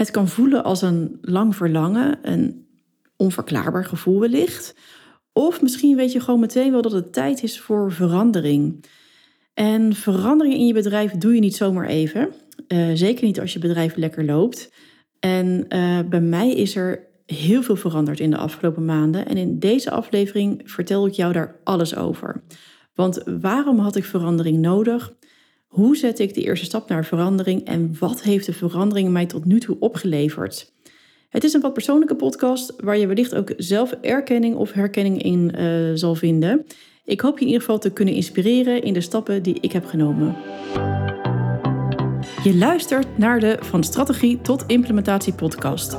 Het kan voelen als een lang verlangen, een onverklaarbaar gevoel wellicht. Of misschien weet je gewoon meteen wel dat het tijd is voor verandering. En verandering in je bedrijf doe je niet zomaar even. Uh, zeker niet als je bedrijf lekker loopt. En uh, bij mij is er heel veel veranderd in de afgelopen maanden. En in deze aflevering vertel ik jou daar alles over. Want waarom had ik verandering nodig? Hoe zet ik de eerste stap naar verandering en wat heeft de verandering mij tot nu toe opgeleverd? Het is een wat persoonlijke podcast waar je wellicht ook zelf erkenning of herkenning in uh, zal vinden. Ik hoop je in ieder geval te kunnen inspireren in de stappen die ik heb genomen. Je luistert naar de Van Strategie tot Implementatie podcast.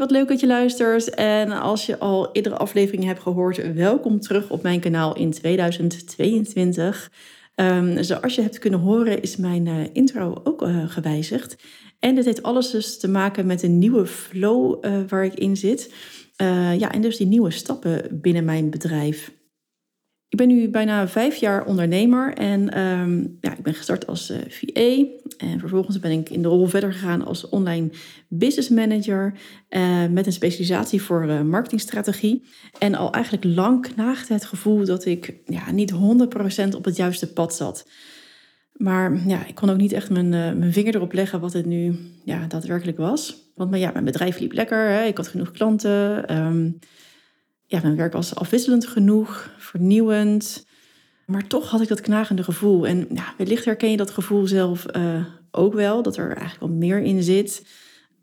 Wat leuk dat je luistert. En als je al iedere aflevering hebt gehoord, welkom terug op mijn kanaal in 2022. Um, zoals je hebt kunnen horen, is mijn uh, intro ook uh, gewijzigd. En dit heeft alles dus te maken met een nieuwe flow uh, waar ik in zit. ja, en dus die nieuwe stappen binnen mijn bedrijf. Ik ben nu bijna vijf jaar ondernemer en um, ja, ik ben gestart als uh, VA. En vervolgens ben ik in de rol verder gegaan als online business manager uh, met een specialisatie voor uh, marketingstrategie. En al eigenlijk lang knaagde het gevoel dat ik ja, niet 100% op het juiste pad zat. Maar ja, ik kon ook niet echt mijn, mijn vinger erop leggen wat het nu ja, daadwerkelijk was. Want maar, ja, mijn bedrijf liep lekker, hè, ik had genoeg klanten. Um, ja, mijn werk was afwisselend genoeg, vernieuwend. Maar toch had ik dat knagende gevoel. En ja, wellicht herken je dat gevoel zelf uh, ook wel, dat er eigenlijk wel meer in zit.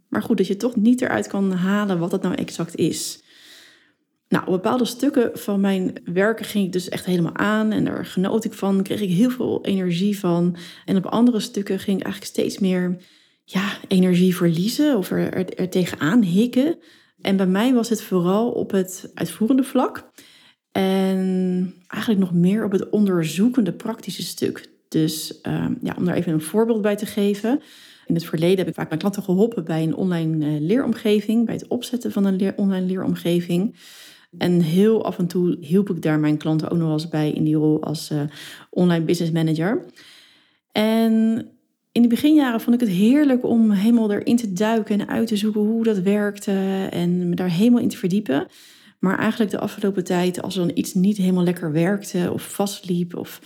Maar goed, dat je toch niet eruit kan halen wat dat nou exact is. Nou, op bepaalde stukken van mijn werken ging ik dus echt helemaal aan en daar genoot ik van, kreeg ik heel veel energie van. En op andere stukken ging ik eigenlijk steeds meer ja, energie verliezen of er, er, er tegenaan hikken. En bij mij was het vooral op het uitvoerende vlak. En eigenlijk nog meer op het onderzoekende praktische stuk. Dus uh, ja, om daar even een voorbeeld bij te geven. In het verleden heb ik vaak mijn klanten geholpen bij een online uh, leeromgeving, bij het opzetten van een online leeromgeving. En heel af en toe hielp ik daar mijn klanten ook nog eens bij in die rol als uh, online business manager. En in de beginjaren vond ik het heerlijk om helemaal erin te duiken en uit te zoeken hoe dat werkte en me daar helemaal in te verdiepen. Maar eigenlijk de afgelopen tijd, als er dan iets niet helemaal lekker werkte of vastliep, of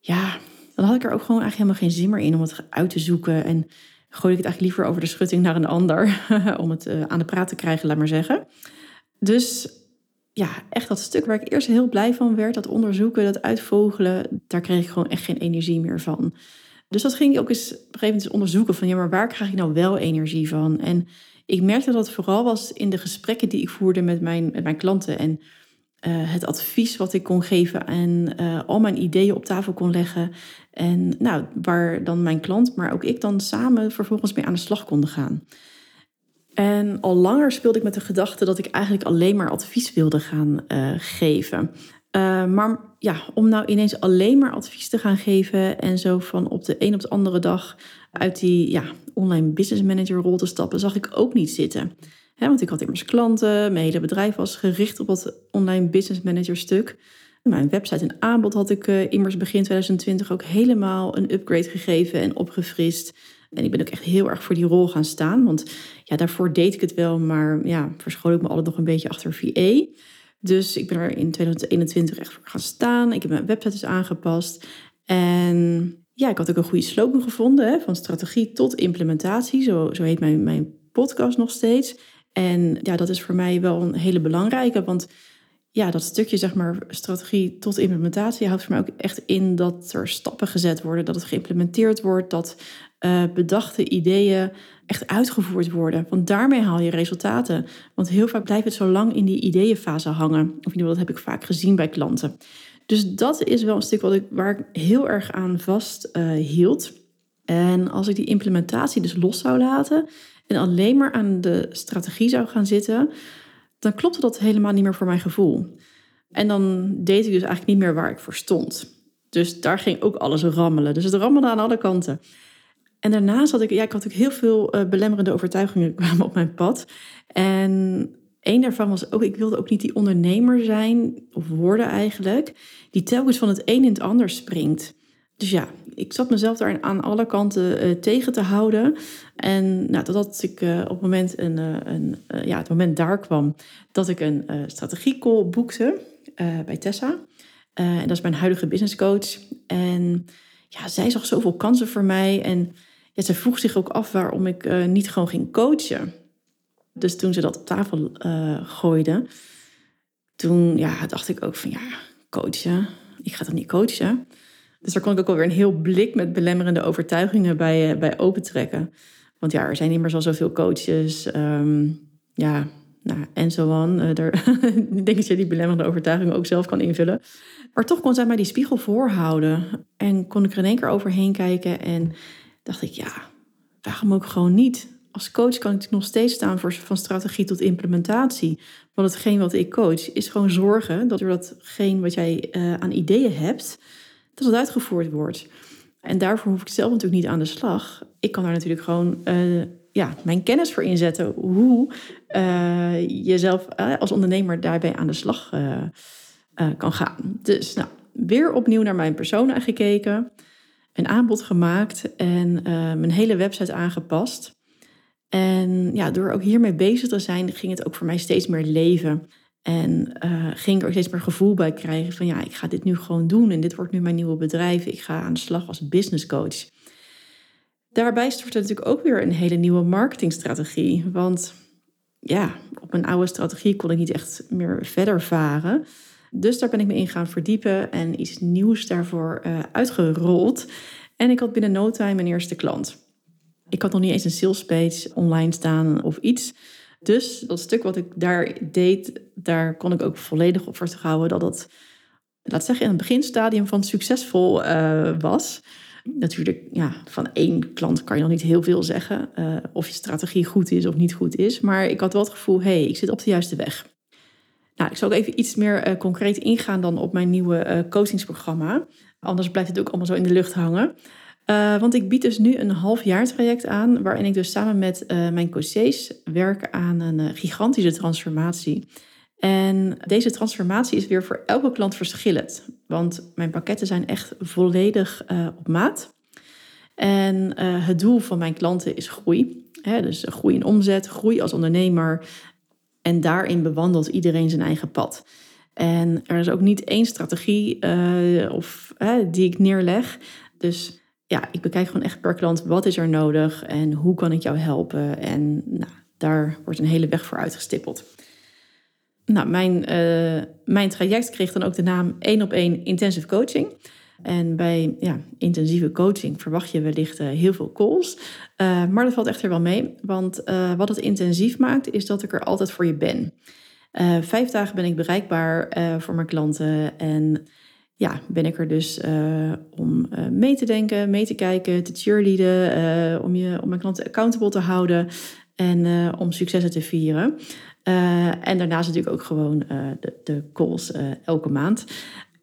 ja, dan had ik er ook gewoon eigenlijk helemaal geen zin meer in om het uit te zoeken. En gooi ik het eigenlijk liever over de schutting naar een ander om het uh, aan de praat te krijgen, laat maar zeggen. Dus ja, echt dat stuk waar ik eerst heel blij van werd, dat onderzoeken, dat uitvogelen, daar kreeg ik gewoon echt geen energie meer van. Dus dat ging ik ook eens op een gegeven moment onderzoeken van ja, maar waar krijg ik nou wel energie van? En ik merkte dat vooral was in de gesprekken die ik voerde met mijn, met mijn klanten en uh, het advies wat ik kon geven en uh, al mijn ideeën op tafel kon leggen. En nou, waar dan mijn klant, maar ook ik dan samen vervolgens mee aan de slag konden gaan. En al langer speelde ik met de gedachte dat ik eigenlijk alleen maar advies wilde gaan uh, geven. Uh, maar ja, om nou ineens alleen maar advies te gaan geven en zo van op de een op de andere dag uit die ja, online business manager rol te stappen, zag ik ook niet zitten. want ik had immers klanten, mijn hele bedrijf was gericht op dat online business manager stuk. Mijn website en aanbod had ik uh, immers begin 2020 ook helemaal een upgrade gegeven en opgefrist. En ik ben ook echt heel erg voor die rol gaan staan. Want ja, daarvoor deed ik het wel, maar ja, verschool ik me altijd nog een beetje achter VA. Dus ik ben er in 2021 echt voor gaan staan. Ik heb mijn website dus aangepast. En ja, ik had ook een goede slogan gevonden. Hè, van strategie tot implementatie. Zo, zo heet mijn, mijn podcast nog steeds. En ja, dat is voor mij wel een hele belangrijke. Want ja, dat stukje, zeg maar, strategie tot implementatie houdt voor mij ook echt in dat er stappen gezet worden, dat het geïmplementeerd wordt, dat uh, bedachte ideeën echt uitgevoerd worden. Want daarmee haal je resultaten. Want heel vaak blijft het zo lang in die ideeënfase hangen. Of in ieder geval, dat heb ik vaak gezien bij klanten. Dus dat is wel een stuk wat ik, waar ik heel erg aan vast uh, hield. En als ik die implementatie dus los zou laten en alleen maar aan de strategie zou gaan zitten, dan klopte dat helemaal niet meer voor mijn gevoel. En dan deed ik dus eigenlijk niet meer waar ik voor stond. Dus daar ging ook alles rammelen. Dus het rammelde aan alle kanten. En daarnaast had ik, ja, ik had ook heel veel uh, belemmerende overtuigingen kwamen op mijn pad. En een daarvan was ook, ik wilde ook niet die ondernemer zijn, of worden eigenlijk, die telkens van het een in het ander springt. Dus ja, ik zat mezelf daar aan alle kanten uh, tegen te houden. En nou, ik uh, op het moment, een, een ja, het moment daar kwam dat ik een strategiecall boekte bij Tessa. en dat is mijn huidige business coach. En ja, zij zag zoveel kansen voor mij. En ja, zij vroeg zich ook af waarom ik niet gewoon ging coachen. Dus toen ze dat op tafel gooide, toen ja, dacht ik ook van ja, coachen. Ik ga toch niet coachen? Dus daar kon ik ook alweer een heel blik met belemmerende overtuigingen bij, uh, bij opentrekken. Want ja, er zijn immers al zoveel coaches. Um, ja, nou, en zo aan. Uh, daar denk ik dat je die belemmerende overtuigingen ook zelf kan invullen. Maar toch kon zij mij die spiegel voorhouden. En kon ik er in één keer overheen kijken. En dacht ik, ja, waarom ook gewoon niet? als coach kan ik nog steeds staan voor van strategie tot implementatie. Want hetgeen wat ik coach is gewoon zorgen dat er datgene wat jij uh, aan ideeën hebt, dat het uitgevoerd wordt. En daarvoor hoef ik zelf natuurlijk niet aan de slag. Ik kan daar natuurlijk gewoon uh, ja, mijn kennis voor inzetten. Hoe uh, je zelf als ondernemer daarbij aan de slag kan gaan. Dus nou, weer opnieuw naar mijn persona gekeken. Een aanbod gemaakt en mijn hele website aangepast. En ja, door ook hiermee bezig te zijn, ging het ook voor mij steeds meer leven. En uh, ging ik er steeds meer gevoel bij krijgen van ja, ik ga dit nu gewoon doen en dit wordt nu mijn nieuwe bedrijf. Ik ga aan de slag als business coach. Daarbij stort natuurlijk ook weer een hele nieuwe marketingstrategie. Want ja, op mijn oude strategie kon ik niet echt meer verder varen. Dus daar ben ik me in gaan verdiepen en iets nieuws daarvoor uh, uitgerold. En ik had binnen no time mijn eerste klant. Ik had nog niet eens een sales page online staan of iets. Dus dat stuk wat ik daar deed, daar kon ik ook volledig op vertrouwen dat het, laat zeggen, in het beginstadium van succesvol uh, was. Natuurlijk, ja, van één klant kan je nog niet heel veel zeggen. Uh, of je strategie goed is of niet goed is. Maar ik had wel het gevoel, hé, hey, ik zit op de juiste weg. Nou, ik zal ook even iets meer uh, concreet ingaan dan op mijn nieuwe coachingsprogramma. Anders blijft het ook allemaal zo in de lucht hangen. Uh, want ik bied dus nu een halfjaartraject aan, waarin ik dus samen met uh, mijn coaches werk aan een uh, gigantische transformatie. En deze transformatie is weer voor elke klant verschillend, want mijn pakketten zijn echt volledig op maat. En het doel van mijn klanten is groei. Hè, dus groei in omzet, groei als ondernemer. En daarin bewandelt iedereen zijn eigen pad. En er is ook niet één strategie of, die ik neerleg. Dus ja, ik bekijk gewoon echt per klant wat is er nodig en hoe kan ik jou helpen. En nou, daar wordt een hele weg voor uitgestippeld. Nou, mijn, uh, mijn traject kreeg dan ook de naam 1 op 1 intensive coaching. En bij ja, intensieve coaching verwacht je wellicht uh, heel veel calls. Uh, maar dat valt echt er wel mee. Want wat het intensief maakt, is dat ik er altijd voor je ben. vijf dagen ben ik bereikbaar voor mijn klanten. En ja, ben ik er dus uh, om uh, mee te denken, mee te kijken, te cheerleaden, uh, om, je, om mijn klanten accountable te houden en om successen te vieren. en daarnaast natuurlijk ook gewoon de, de calls elke maand.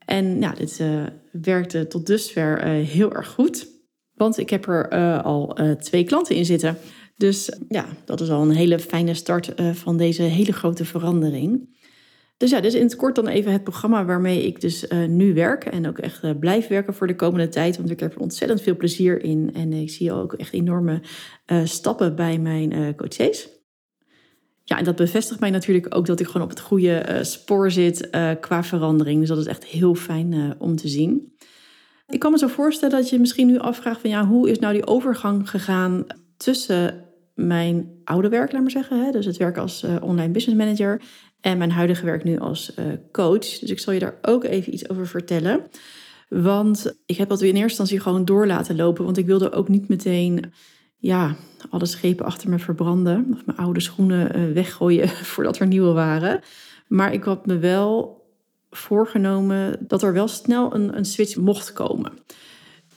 En ja, dit werkte tot dusver heel erg goed, want ik heb er al twee klanten in zitten. Dus ja, dat is al een hele fijne start van deze hele grote verandering. Dus ja, dus in het kort dan even het programma waarmee ik dus uh, nu werk. En ook echt uh, blijf werken voor de komende tijd. Want ik heb er ontzettend veel plezier in. En ik zie ook echt enorme uh, stappen bij mijn coaches. Ja, en dat bevestigt mij natuurlijk ook dat ik gewoon op het goede spoor zit qua verandering. Dus dat is echt heel fijn om te zien. Ik kan me zo voorstellen dat je misschien nu afvraagt van ja, hoe is nou die overgang gegaan tussen mijn oude werk, laat maar zeggen. Hè? Dus het werk als online business manager en mijn huidige werk nu als uh, coach. Dus ik zal je daar ook even iets over vertellen. Want ik heb dat in eerste instantie gewoon door laten lopen. Want ik wilde ook niet meteen ja, alle schepen achter me verbranden. Of mijn oude schoenen uh, weggooien voordat er nieuwe waren. Maar ik had me wel voorgenomen dat er wel snel een, een switch mocht komen.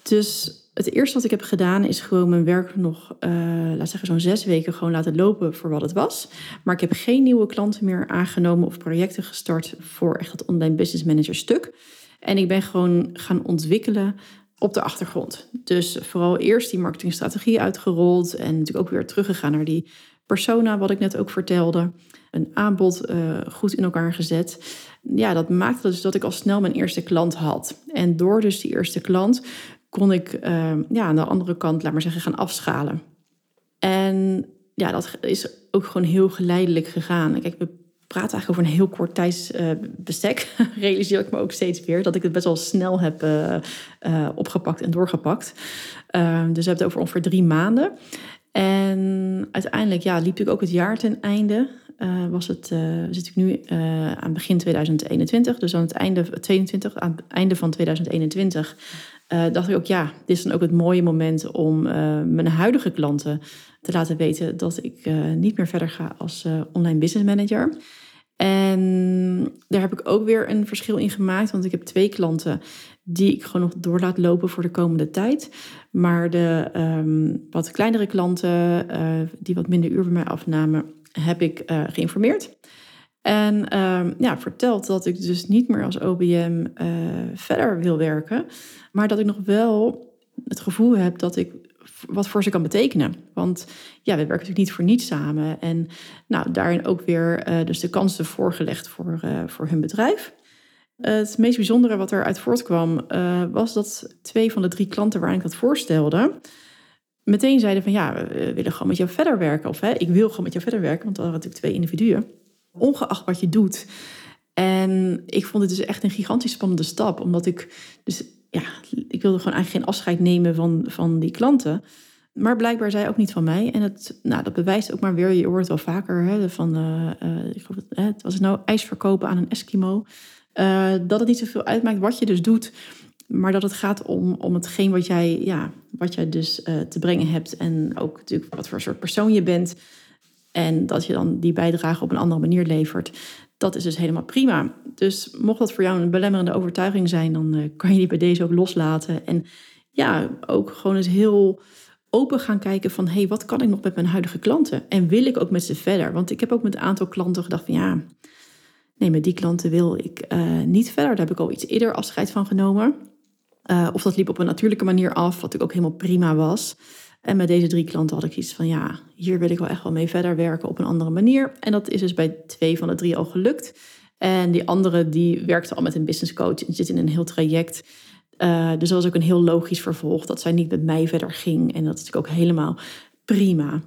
Dus Het eerste wat ik heb gedaan is gewoon mijn werk nog, uh, laat zeggen, zo'n zes weken gewoon laten lopen voor wat het was. Maar ik heb geen nieuwe klanten meer aangenomen of projecten gestart voor echt het online business manager stuk. En ik ben gewoon gaan ontwikkelen op de achtergrond. Dus vooral eerst die marketingstrategie uitgerold en natuurlijk ook weer teruggegaan naar die persona, wat ik net ook vertelde. Een aanbod uh, goed in elkaar gezet. Ja, dat maakte dus dat ik al snel mijn eerste klant had. En door dus die eerste klant kon ik uh, ja, aan de andere kant, laat maar zeggen, gaan afschalen. En ja, dat is ook gewoon heel geleidelijk gegaan. Kijk, we praten eigenlijk over een heel kort tijdsbestek. Uh, Realiseer ik me ook steeds weer dat ik het best wel snel heb uh, opgepakt en doorgepakt. Ehm, dus we hebben het over ongeveer drie maanden. En uiteindelijk ja, liep natuurlijk ook het jaar ten einde. Uh, was het, uh, zit ik nu uh, aan begin 2021. Dus aan het einde, 22, aan het einde van 2021 dacht ik ook, ja, dit is dan ook het mooie moment om mijn huidige klanten te laten weten dat ik niet meer verder ga als online business manager. En daar heb ik ook weer een verschil in gemaakt, want ik heb twee klanten die ik gewoon nog door laat lopen voor de komende tijd. Maar de um, wat kleinere klanten, uh, die wat minder uur bij mij afnamen, heb ik uh, geïnformeerd. En um, ja, verteld dat ik dus niet meer als OBM uh, verder wil werken, maar dat ik nog wel het gevoel heb dat ik wat voor ze kan betekenen. Want ja, we werken natuurlijk niet voor niets samen. En nou, daarin ook weer dus de kansen voorgelegd voor, voor hun bedrijf. Het meest bijzondere wat eruit voortkwam, uh, was dat twee van de drie klanten waar ik dat voorstelde, meteen zeiden van ja, we willen gewoon met jou verder werken. Of hè, ik wil gewoon met jou verder werken, want dat waren natuurlijk twee individuen. Ongeacht wat je doet. En ik vond het dus echt een gigantisch spannende stap, omdat ik dus ja, ik wilde gewoon eigenlijk geen afscheid nemen van, van die klanten. Maar blijkbaar zij ook niet van mij. En het, nou, dat bewijst ook maar weer, je hoort wel vaker hè, van, uh, uh, ik het nou ijs verkopen aan een Eskimo. Uh, dat het niet zoveel uitmaakt wat je dus doet, maar dat het gaat om, om hetgeen wat jij, ja, wat jij dus te brengen hebt. En ook natuurlijk wat voor soort persoon je bent. En dat je dan die bijdrage op een andere manier levert. Dat is dus helemaal prima. Dus mocht dat voor jou een belemmerende overtuiging zijn, dan uh, kan je die bij deze ook loslaten. En ja, ook gewoon eens heel open gaan kijken van... hé, hey, wat kan ik nog met mijn huidige klanten? En wil ik ook met ze verder? Want ik heb ook met een aantal klanten gedacht van... ja, nee, met die klanten wil ik uh, niet verder. Daar heb ik al iets eerder afscheid van genomen. Uh, of dat liep op een natuurlijke manier af, wat natuurlijk ook helemaal prima was... En met deze drie klanten had ik iets van, ja, hier wil ik wel echt wel mee verder werken op een andere manier. En dat is dus bij twee van de drie al gelukt. En die andere, die werkte al met een business coach en zit in een heel traject. Uh, dus dat was ook een heel logisch vervolg dat zij niet met mij verder ging. En dat is natuurlijk ook helemaal prima.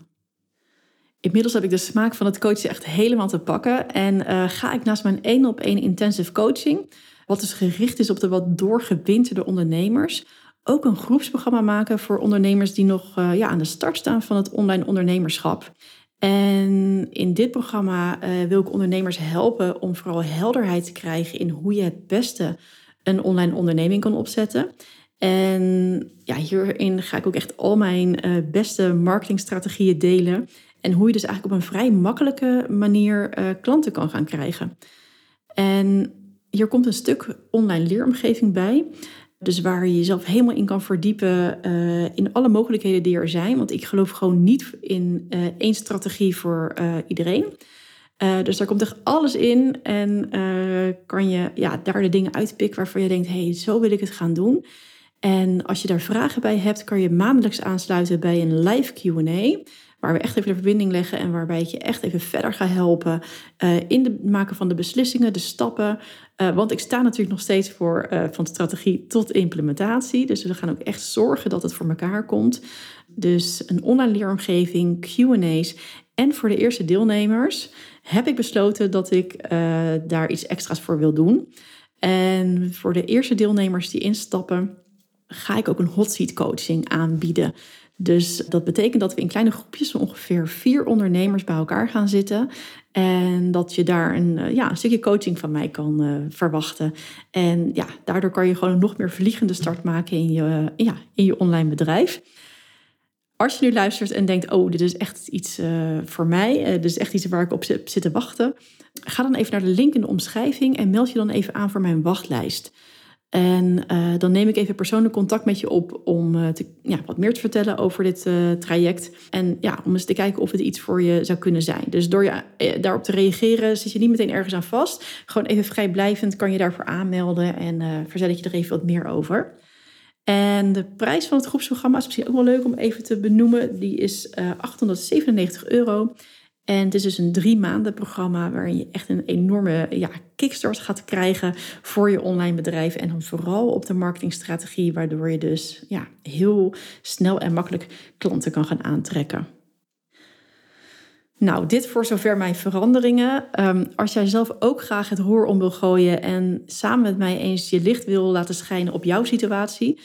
Inmiddels heb ik de smaak van het coachen echt helemaal te pakken. En uh, ga ik naast mijn één op één intensive coaching, wat dus gericht is op de wat doorgewinterde ondernemers, ook een groepsprogramma maken voor ondernemers die nog uh, ja, aan de start staan van het online ondernemerschap. En in dit programma uh, wil ik ondernemers helpen om vooral helderheid te krijgen in hoe je het beste een online onderneming kan opzetten. En ja, hierin ga ik ook echt al mijn beste marketingstrategieën delen. En hoe je dus eigenlijk op een vrij makkelijke manier klanten kan gaan krijgen. En hier komt een stuk online leeromgeving bij. Dus waar je jezelf helemaal in kan verdiepen uh, in alle mogelijkheden die er zijn. Want ik geloof gewoon niet in uh, één strategie voor iedereen. dus daar komt echt alles in en kan je ja, daar de dingen uitpikken waarvan je denkt, hé, hey, zo wil ik het gaan doen. En als je daar vragen bij hebt, kan je maandelijks aansluiten bij een live Q&A. Waar we echt even de verbinding leggen en waarbij ik je echt even verder ga helpen uh, in het maken van de beslissingen, de stappen. Uh, want ik sta natuurlijk nog steeds voor uh, van strategie tot implementatie. Dus we gaan ook echt zorgen dat het voor elkaar komt. Dus een online leeromgeving, QA's. En voor de eerste deelnemers heb ik besloten dat ik daar iets extra's voor wil doen. En voor de eerste deelnemers die instappen, ga ik ook een hot seat coaching aanbieden. Dus dat betekent dat we in kleine groepjes ongeveer vier ondernemers bij elkaar gaan zitten. En dat je daar een, eh, ja, een stukje coaching van mij kan uh, verwachten. En ja, daardoor kan je gewoon een nog meer vliegende start maken in je, ja, in je online bedrijf. Als je nu luistert en denkt, oh, dit is echt iets voor mij, uh, dit is echt iets waar ik op zit te wachten, ga dan even naar de link in de omschrijving en meld je dan even aan voor mijn wachtlijst. En uh, dan neem ik even persoonlijk contact met je op om uh, te, ja, wat meer te vertellen over dit uh, traject. En ja, om eens te kijken of het iets voor je zou kunnen zijn. Dus door je, daarop te reageren zit je niet meteen ergens aan vast. Gewoon even vrijblijvend kan je daarvoor aanmelden en vertel ik je er even wat meer over. En de prijs van het groepsprogramma is misschien ook wel leuk om even te benoemen. Die is 897 euro. En het is dus een drie maanden programma waarin je echt een enorme ja, kickstart gaat krijgen voor je online bedrijf. En dan vooral op de marketingstrategie, waardoor je dus ja, heel snel en makkelijk klanten kan gaan aantrekken. Nou, dit voor zover mijn veranderingen. Um, als jij zelf ook graag het roer om wil gooien en samen met mij eens je licht wil laten schijnen op jouw situatie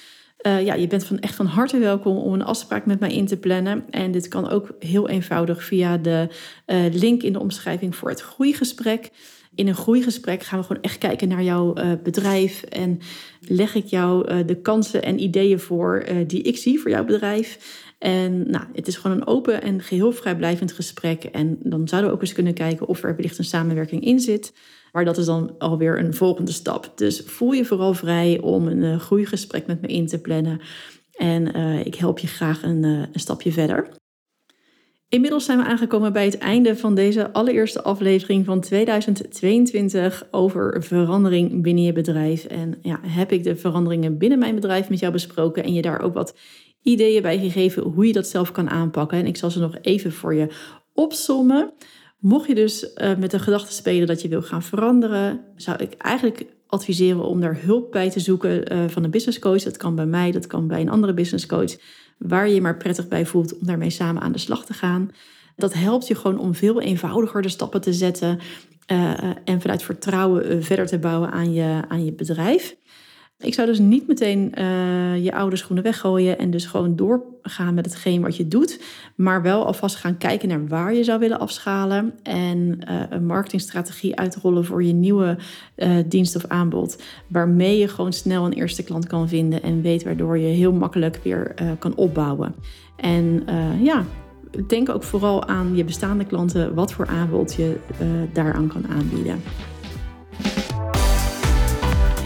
uh, ja, je bent van, echt van harte welkom om een afspraak met mij in te plannen. En dit kan ook heel eenvoudig via de uh, link in de omschrijving voor het groeigesprek. In een groeigesprek gaan we gewoon echt kijken naar jouw uh, bedrijf en leg ik jou de kansen en ideeën voor die ik zie voor jouw bedrijf. En nou, het is gewoon een open en geheel vrijblijvend gesprek. En dan zouden we ook eens kunnen kijken of er wellicht een samenwerking in zit. Maar dat is dan alweer een volgende stap. Dus voel je vooral vrij om een uh, groeigesprek met me in te plannen. En uh, ik help je graag een, uh, een stapje verder. Inmiddels zijn we aangekomen bij het einde van deze allereerste aflevering van 2022 over verandering binnen je bedrijf. En ja, heb ik de veranderingen binnen mijn bedrijf met jou besproken en je daar ook wat ideeën bij gegeven hoe je dat zelf kan aanpakken. En ik zal ze nog even voor je opsommen. Mocht je dus uh, met de gedachte spelen dat je wil gaan veranderen, zou ik eigenlijk adviseren om daar hulp bij te zoeken uh, van een business coach. Dat kan bij mij, dat kan bij een andere business coach, waar je je maar prettig bij voelt om daarmee samen aan de slag te gaan. Dat helpt je gewoon om veel eenvoudiger de stappen te zetten uh, en vanuit vertrouwen verder te bouwen aan je, aan je bedrijf. Ik zou dus niet meteen uh, je oude schoenen weggooien en dus gewoon doorgaan met hetgeen wat je doet, maar wel alvast gaan kijken naar waar je zou willen afschalen en uh, een marketingstrategie uitrollen voor je nieuwe uh, dienst of aanbod, waarmee je gewoon snel een eerste klant kan vinden en weet waardoor je heel makkelijk weer kan opbouwen. En ja, denk ook vooral aan je bestaande klanten, wat voor aanbod je daaraan kan aanbieden.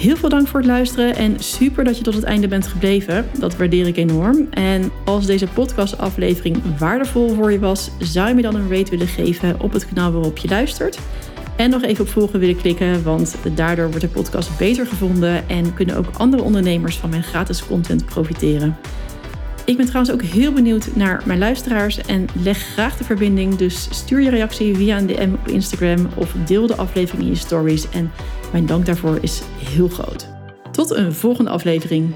Heel veel dank voor het luisteren en super dat je tot het einde bent gebleven. Dat waardeer ik enorm. En als deze podcastaflevering waardevol voor je was, zou je me dan een rate willen geven op het kanaal waarop je luistert. En nog even op volgen willen klikken, want daardoor wordt de podcast beter gevonden en kunnen ook andere ondernemers van mijn gratis content profiteren. Ik ben trouwens ook heel benieuwd naar mijn luisteraars en leg graag de verbinding. Dus stuur je reactie via een DM op Instagram of deel de aflevering in je stories. En mijn dank daarvoor is heel groot. Tot een volgende aflevering.